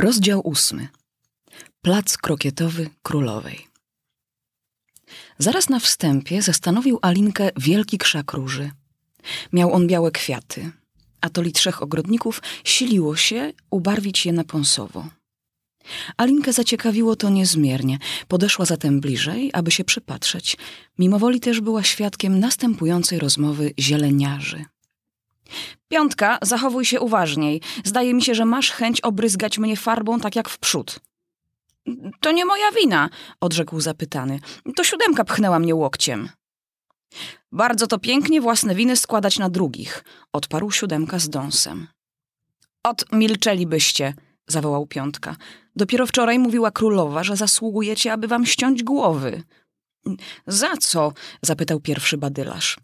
Rozdział ósmy. Plac krokietowy królowej. Zaraz na wstępie zastanowił Alinkę wielki krzak róży. Miał on białe kwiaty, a to li trzech ogrodników siliło się ubarwić je na pąsowo. Alinkę zaciekawiło to niezmiernie. Podeszła zatem bliżej, aby się przypatrzeć. Mimowoli też była świadkiem następującej rozmowy zieleniarzy. Piątka, zachowuj się uważniej. Zdaje mi się, że masz chęć obryzgać mnie farbą tak jak w przód. To nie moja wina, odrzekł zapytany. To siódemka pchnęła mnie łokciem. Bardzo to pięknie własne winy składać na drugich, odparł siódemka z dąsem. Ot, milczelibyście, zawołał piątka. Dopiero wczoraj mówiła królowa, że zasługujecie, aby wam ściąć głowy. Za co? zapytał pierwszy badylarz.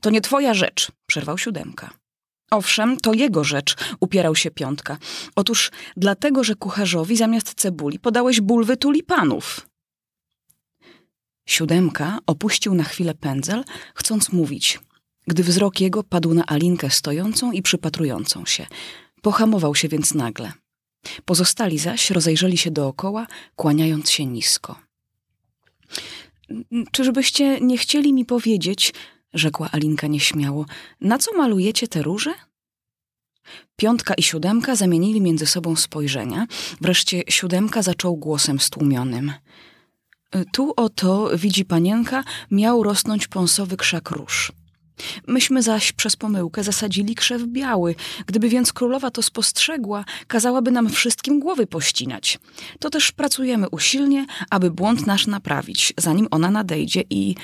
To nie twoja rzecz, przerwał siódemka. Owszem, to jego rzecz, upierał się piątka. Otóż dlatego, że kucharzowi zamiast cebuli podałeś bulwy tulipanów. Siódemka opuścił na chwilę pędzel, chcąc mówić, gdy wzrok jego padł na Alinkę stojącą i przypatrującą się. Pohamował się więc nagle. Pozostali zaś rozejrzeli się dookoła, kłaniając się nisko. Czyżbyście nie chcieli mi powiedzieć, rzekła Alinka nieśmiało. Na co malujecie te róże? Piątka i siódemka zamienili między sobą spojrzenia. Wreszcie siódemka zaczął głosem stłumionym. Tu oto, widzi panienka, miał rosnąć pąsowy krzak róż. Myśmy zaś przez pomyłkę zasadzili krzew biały. Gdyby więc królowa to spostrzegła, kazałaby nam wszystkim głowy pościnać. To też pracujemy usilnie, aby błąd nasz naprawić, zanim ona nadejdzie i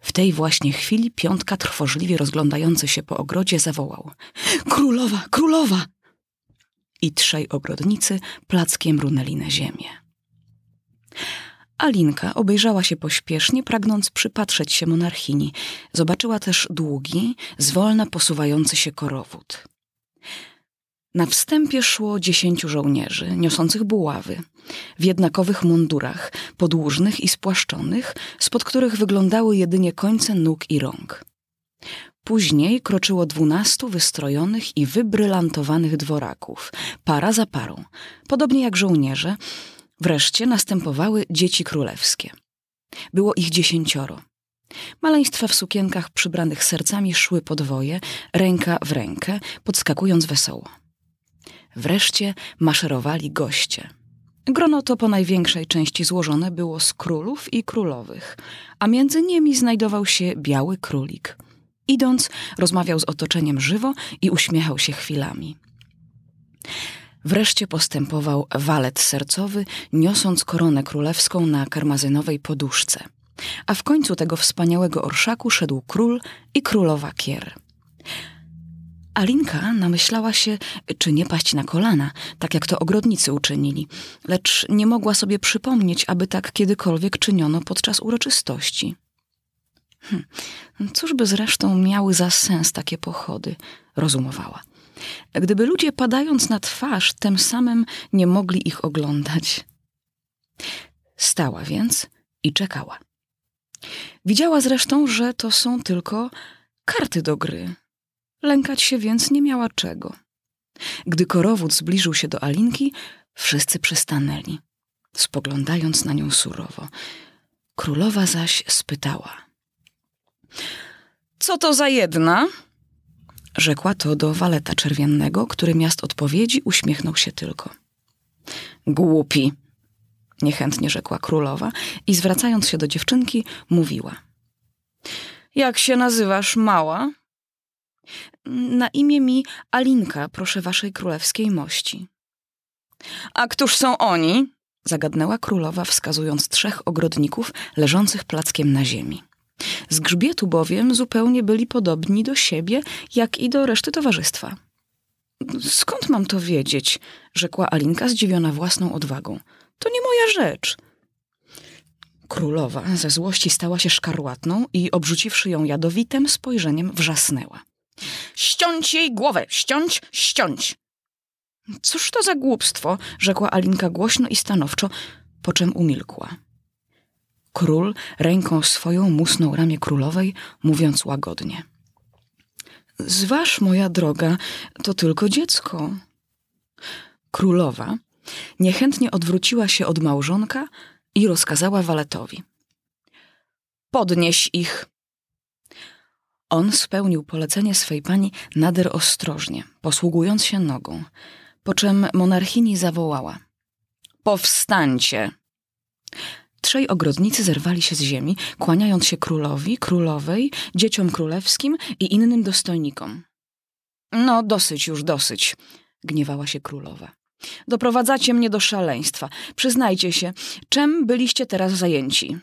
w tej właśnie chwili piątka trwożliwie rozglądający się po ogrodzie zawołał: Królowa, królowa! I trzej ogrodnicy plackiem runęli na ziemię. Alinka obejrzała się pośpiesznie, pragnąc przypatrzeć się monarchini. Zobaczyła też długi, zwolna posuwający się korowód. Na wstępie szło dziesięciu żołnierzy, niosących buławy, w jednakowych mundurach, podłużnych i spłaszczonych, spod których wyglądały jedynie końce nóg i rąk. Później kroczyło dwunastu wystrojonych i wybrylantowanych dworaków, para za parą, podobnie jak żołnierze. Wreszcie następowały dzieci królewskie. Było ich dziesięcioro. Maleństwa w sukienkach przybranych sercami szły podwoje, ręka w rękę, podskakując wesoło. Wreszcie maszerowali goście. Grono to po największej części złożone było z królów i królowych, a między nimi znajdował się biały królik. Idąc, rozmawiał z otoczeniem żywo i uśmiechał się chwilami. Wreszcie postępował walet sercowy, niosąc koronę królewską na karmazynowej poduszce. A w końcu tego wspaniałego orszaku szedł król i królowa Kier. Alinka namyślała się, czy nie paść na kolana, tak jak to ogrodnicy uczynili, lecz nie mogła sobie przypomnieć, aby tak kiedykolwiek czyniono podczas uroczystości. Hm, cóż by zresztą miały za sens takie pochody, rozumowała. Gdyby ludzie padając na twarz tym samym nie mogli ich oglądać. Stała więc i czekała. Widziała zresztą, że to są tylko karty do gry, Lękać się więc nie miała czego. Gdy korowód zbliżył się do Alinki, wszyscy przystanęli, spoglądając na nią surowo. Królowa zaś spytała. Co to za jedna? Rzekła to do waleta czerwiennego, który miast odpowiedzi uśmiechnął się tylko. Głupi, niechętnie rzekła królowa i zwracając się do dziewczynki, mówiła. Jak się nazywasz, mała? Na imię mi Alinka, proszę waszej królewskiej mości. A któż są oni? zagadnęła królowa, wskazując trzech ogrodników leżących plackiem na ziemi. Z grzbietu bowiem zupełnie byli podobni do siebie, jak i do reszty towarzystwa. Skąd mam to wiedzieć? rzekła Alinka, zdziwiona własną odwagą. To nie moja rzecz. Królowa ze złości stała się szkarłatną i obrzuciwszy ją jadowitym spojrzeniem wrzasnęła. Ściąć jej głowę, ściąć, ściąć. Cóż to za głupstwo, rzekła Alinka głośno i stanowczo, po czym umilkła. Król ręką swoją musnął ramię królowej, mówiąc łagodnie. Zważ, moja droga, to tylko dziecko. Królowa, Niechętnie odwróciła się od małżonka i rozkazała waletowi. Podnieś ich. On spełnił polecenie swej pani nader ostrożnie, posługując się nogą, po czym monarchini zawołała. Powstańcie! Trzej ogrodnicy zerwali się z ziemi, kłaniając się królowi, królowej, dzieciom królewskim i innym dostojnikom. No, dosyć już, dosyć, gniewała się królowa. Doprowadzacie mnie do szaleństwa. Przyznajcie się, czym byliście teraz zajęci?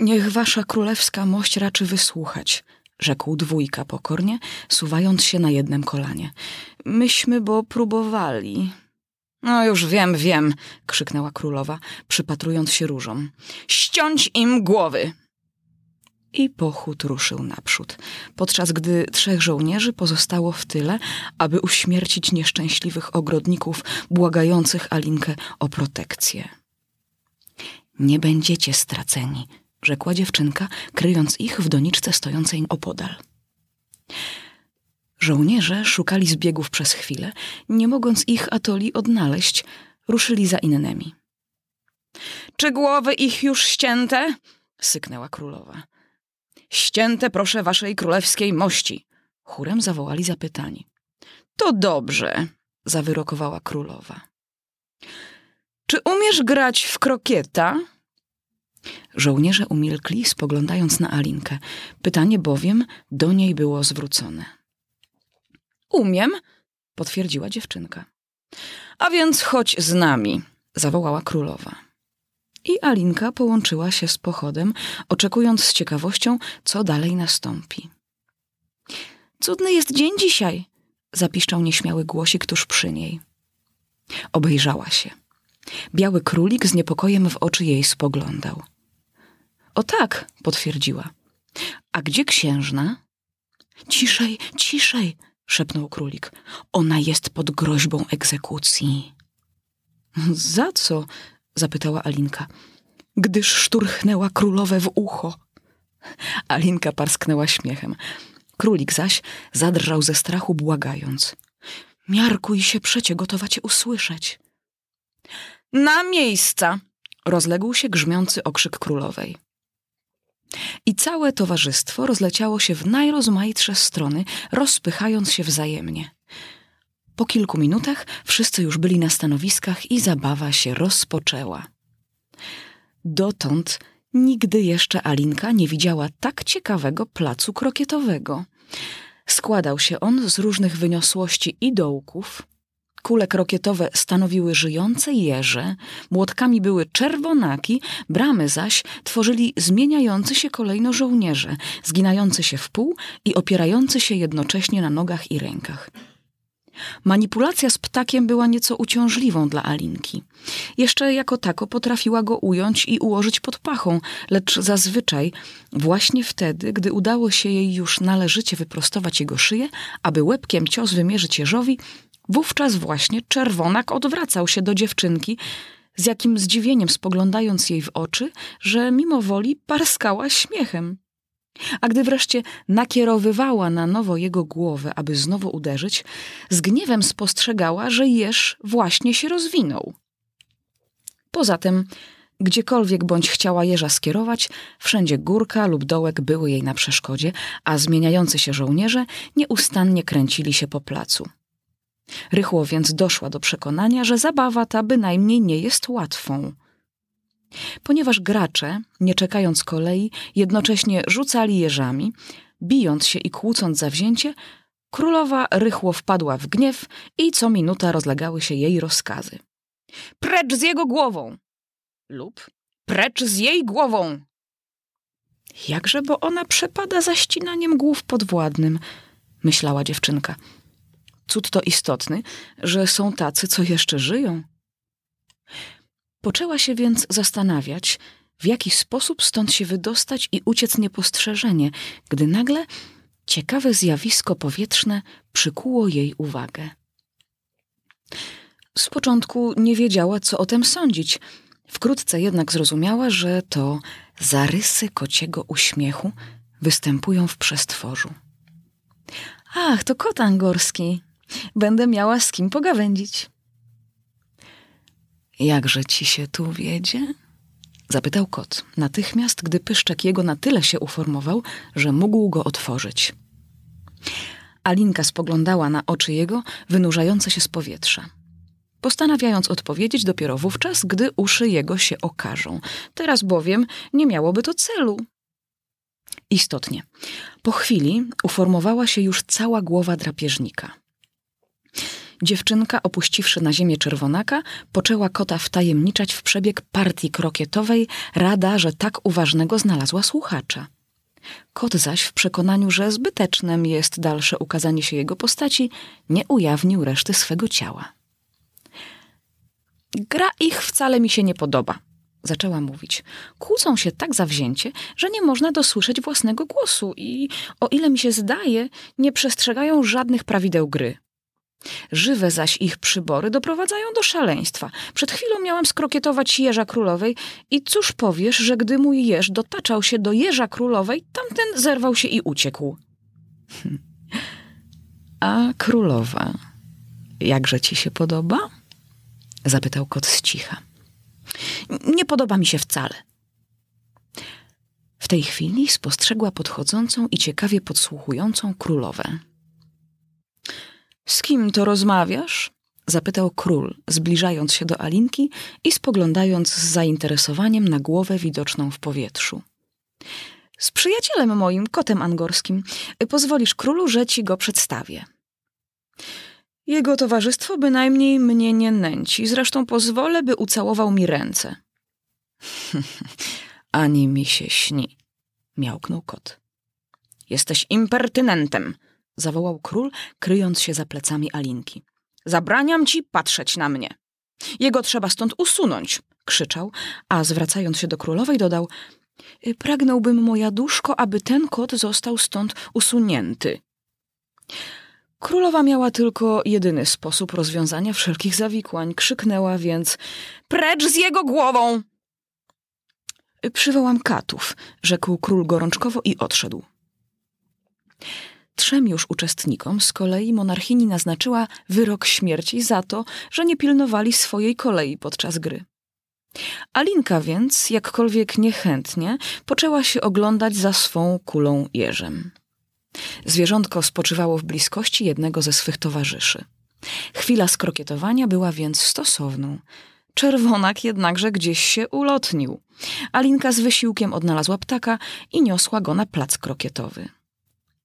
Niech wasza królewska mość raczy wysłuchać, rzekł dwójka pokornie, suwając się na jednym kolanie. Myśmy bo próbowali. No już wiem, wiem, krzyknęła królowa, przypatrując się różom. Ściąć im głowy! I pochód ruszył naprzód, podczas gdy trzech żołnierzy pozostało w tyle, aby uśmiercić nieszczęśliwych ogrodników błagających Alinkę o protekcję. Nie będziecie straceni, rzekła dziewczynka, kryjąc ich w doniczce stojącej opodal. Żołnierze szukali zbiegów przez chwilę, nie mogąc ich atoli odnaleźć, ruszyli za innymi. Czy głowy ich już ścięte? syknęła królowa. Ścięte proszę waszej królewskiej mości, chórem zawołali zapytani. To dobrze, zawyrokowała królowa. Czy umiesz grać w krokieta? Żołnierze umilkli, spoglądając na Alinkę. Pytanie bowiem do niej było zwrócone. Umiem, potwierdziła dziewczynka. A więc chodź z nami, zawołała królowa. I Alinka połączyła się z pochodem, oczekując z ciekawością, co dalej nastąpi. Cudny jest dzień dzisiaj, zapiszczał nieśmiały głosik tuż przy niej. Obejrzała się. Biały królik z niepokojem w oczy jej spoglądał. O tak, potwierdziła. A gdzie księżna? Ciszej, ciszej, szepnął królik. Ona jest pod groźbą egzekucji. Za co? zapytała Alinka. Gdyż szturchnęła królowe w ucho. Alinka parsknęła śmiechem. Królik zaś zadrżał ze strachu, błagając. Miarkuj się przecie, gotowa cię usłyszeć. Na miejsca! rozległ się grzmiący okrzyk królowej. I całe towarzystwo rozleciało się w najrozmaitsze strony, rozpychając się wzajemnie. Po kilku minutach wszyscy już byli na stanowiskach i zabawa się rozpoczęła. Dotąd nigdy jeszcze Alinka nie widziała tak ciekawego placu krokietowego. Składał się on z różnych wyniosłości i dołków, Kule krokietowe stanowiły żyjące jeże, młotkami były czerwonaki, bramy zaś tworzyli zmieniający się kolejno żołnierze, zginający się w pół i opierający się jednocześnie na nogach i rękach. Manipulacja z ptakiem była nieco uciążliwą dla Alinki. Jeszcze jako tako potrafiła go ująć i ułożyć pod pachą, lecz zazwyczaj właśnie wtedy, gdy udało się jej już należycie wyprostować jego szyję, aby łebkiem cios wymierzyć jeżowi, Wówczas właśnie czerwonak odwracał się do dziewczynki, z jakim zdziwieniem spoglądając jej w oczy, że mimo woli parskała śmiechem. A gdy wreszcie nakierowywała na nowo jego głowę, aby znowu uderzyć, z gniewem spostrzegała, że jeż właśnie się rozwinął. Poza tym, gdziekolwiek bądź chciała jeża skierować, wszędzie górka lub dołek były jej na przeszkodzie, a zmieniający się żołnierze nieustannie kręcili się po placu. Rychło więc doszła do przekonania, że zabawa ta bynajmniej nie jest łatwą. Ponieważ gracze, nie czekając kolei, jednocześnie rzucali jeżami, bijąc się i kłócąc za wzięcie, królowa rychło wpadła w gniew i co minuta rozlegały się jej rozkazy. Precz z jego głową! lub precz z jej głową! Jakże, bo ona przepada za ścinaniem głów podwładnym, myślała dziewczynka. Cud to istotny, że są tacy, co jeszcze żyją. Poczęła się więc zastanawiać, w jaki sposób stąd się wydostać i uciec niepostrzeżenie, gdy nagle ciekawe zjawisko powietrzne przykuło jej uwagę. Z początku nie wiedziała, co o tym sądzić. Wkrótce jednak zrozumiała, że to zarysy kociego uśmiechu występują w przestworzu. Ach, to kot angorski, Będę miała z kim pogawędzić. Jakże ci się tu wiedzie? Zapytał kot, natychmiast, gdy pyszczek jego na tyle się uformował, że mógł go otworzyć. Alinka spoglądała na oczy jego, wynurzające się z powietrza. Postanawiając odpowiedzieć dopiero wówczas, gdy uszy jego się okażą. Teraz bowiem nie miałoby to celu. Istotnie, po chwili uformowała się już cała głowa drapieżnika. Dziewczynka, opuściwszy na ziemię czerwonaka, poczęła kota wtajemniczać w przebieg partii krokietowej, rada, że tak uważnego znalazła słuchacza. Kot zaś w przekonaniu, że zbytecznym jest dalsze ukazanie się jego postaci, nie ujawnił reszty swego ciała. Gra ich wcale mi się nie podoba, zaczęła mówić. Kłócą się tak zawzięcie, że nie można dosłyszeć własnego głosu i, o ile mi się zdaje, nie przestrzegają żadnych prawideł gry. Żywe zaś ich przybory doprowadzają do szaleństwa. Przed chwilą miałam skrokietować jeża królowej i cóż powiesz, że gdy mój jeż dotaczał się do jeża królowej, tamten zerwał się i uciekł. A królowa, jakże ci się podoba? Zapytał kot z cicha. Nie podoba mi się wcale. W tej chwili spostrzegła podchodzącą i ciekawie podsłuchującą królowę. Z kim to rozmawiasz? Zapytał król, zbliżając się do Alinki i spoglądając z zainteresowaniem na głowę widoczną w powietrzu. Z przyjacielem moim, kotem angorskim. Pozwolisz królu, że ci go przedstawię. Jego towarzystwo bynajmniej mnie nie nęci, zresztą pozwolę, by ucałował mi ręce. Ani mi się śni, miałknął kot. Jesteś impertynentem, zawołał król, kryjąc się za plecami Alinki. Zabraniam ci patrzeć na mnie. Jego trzeba stąd usunąć, krzyczał, a zwracając się do królowej dodał: Pragnąłbym, moja duszko, aby ten kot został stąd usunięty. Królowa miała tylko jedyny sposób rozwiązania wszelkich zawikłań. Krzyknęła więc: Precz z jego głową! Przywołam katów, rzekł król gorączkowo i odszedł. Trzem już uczestnikom z kolei monarchini naznaczyła wyrok śmierci za to, że nie pilnowali swojej kolei podczas gry. Alinka więc, jakkolwiek niechętnie, poczęła się oglądać za swą kulą jeżem. Zwierzątko spoczywało w bliskości jednego ze swych towarzyszy. Chwila skrokietowania była więc stosowną. Czerwonak jednakże gdzieś się ulotnił. Alinka z wysiłkiem odnalazła ptaka i niosła go na plac krokietowy.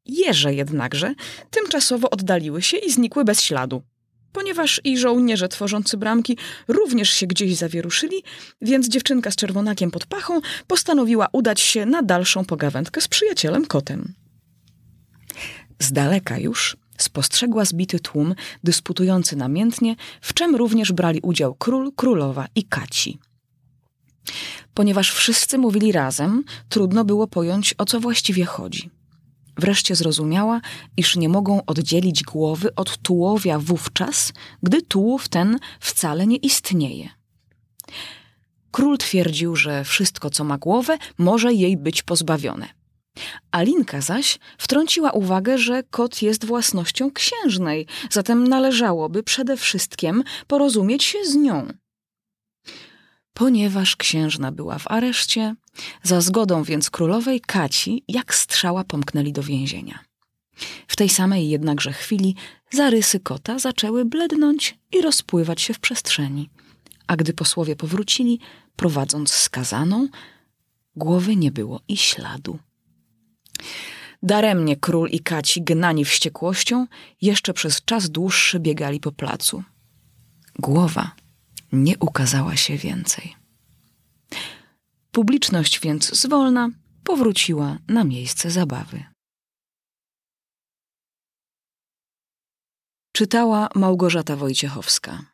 Jeże jednakże tymczasowo oddaliły się i znikły bez śladu. Ponieważ i żołnierze tworzący bramki również się gdzieś zawieruszyli, więc dziewczynka z czerwonakiem pod pachą postanowiła udać się na dalszą pogawędkę z przyjacielem kotem. Z daleka już spostrzegła zbity tłum dysputujący namiętnie, w czym również brali udział król, królowa i kaci. Ponieważ wszyscy mówili razem, trudno było pojąć, o co właściwie chodzi. Wreszcie zrozumiała, iż nie mogą oddzielić głowy od tułowia wówczas, gdy tułów ten wcale nie istnieje. Król twierdził, że wszystko, co ma głowę, może jej być pozbawione. Alinka zaś wtrąciła uwagę, że kot jest własnością księżnej, zatem należałoby przede wszystkim porozumieć się z nią. Ponieważ księżna była w areszcie, za zgodą więc królowej Kaci jak strzała pomknęli do więzienia. W tej samej jednakże chwili zarysy kota zaczęły blednąć i rozpływać się w przestrzeni, a gdy posłowie powrócili, prowadząc skazaną, głowy nie było i śladu. Daremnie król i Kaci, gnani wściekłością, jeszcze przez czas dłuższy biegali po placu. Głowa nie ukazała się więcej. Publiczność więc zwolna powróciła na miejsce zabawy. Czytała Małgorzata Wojciechowska.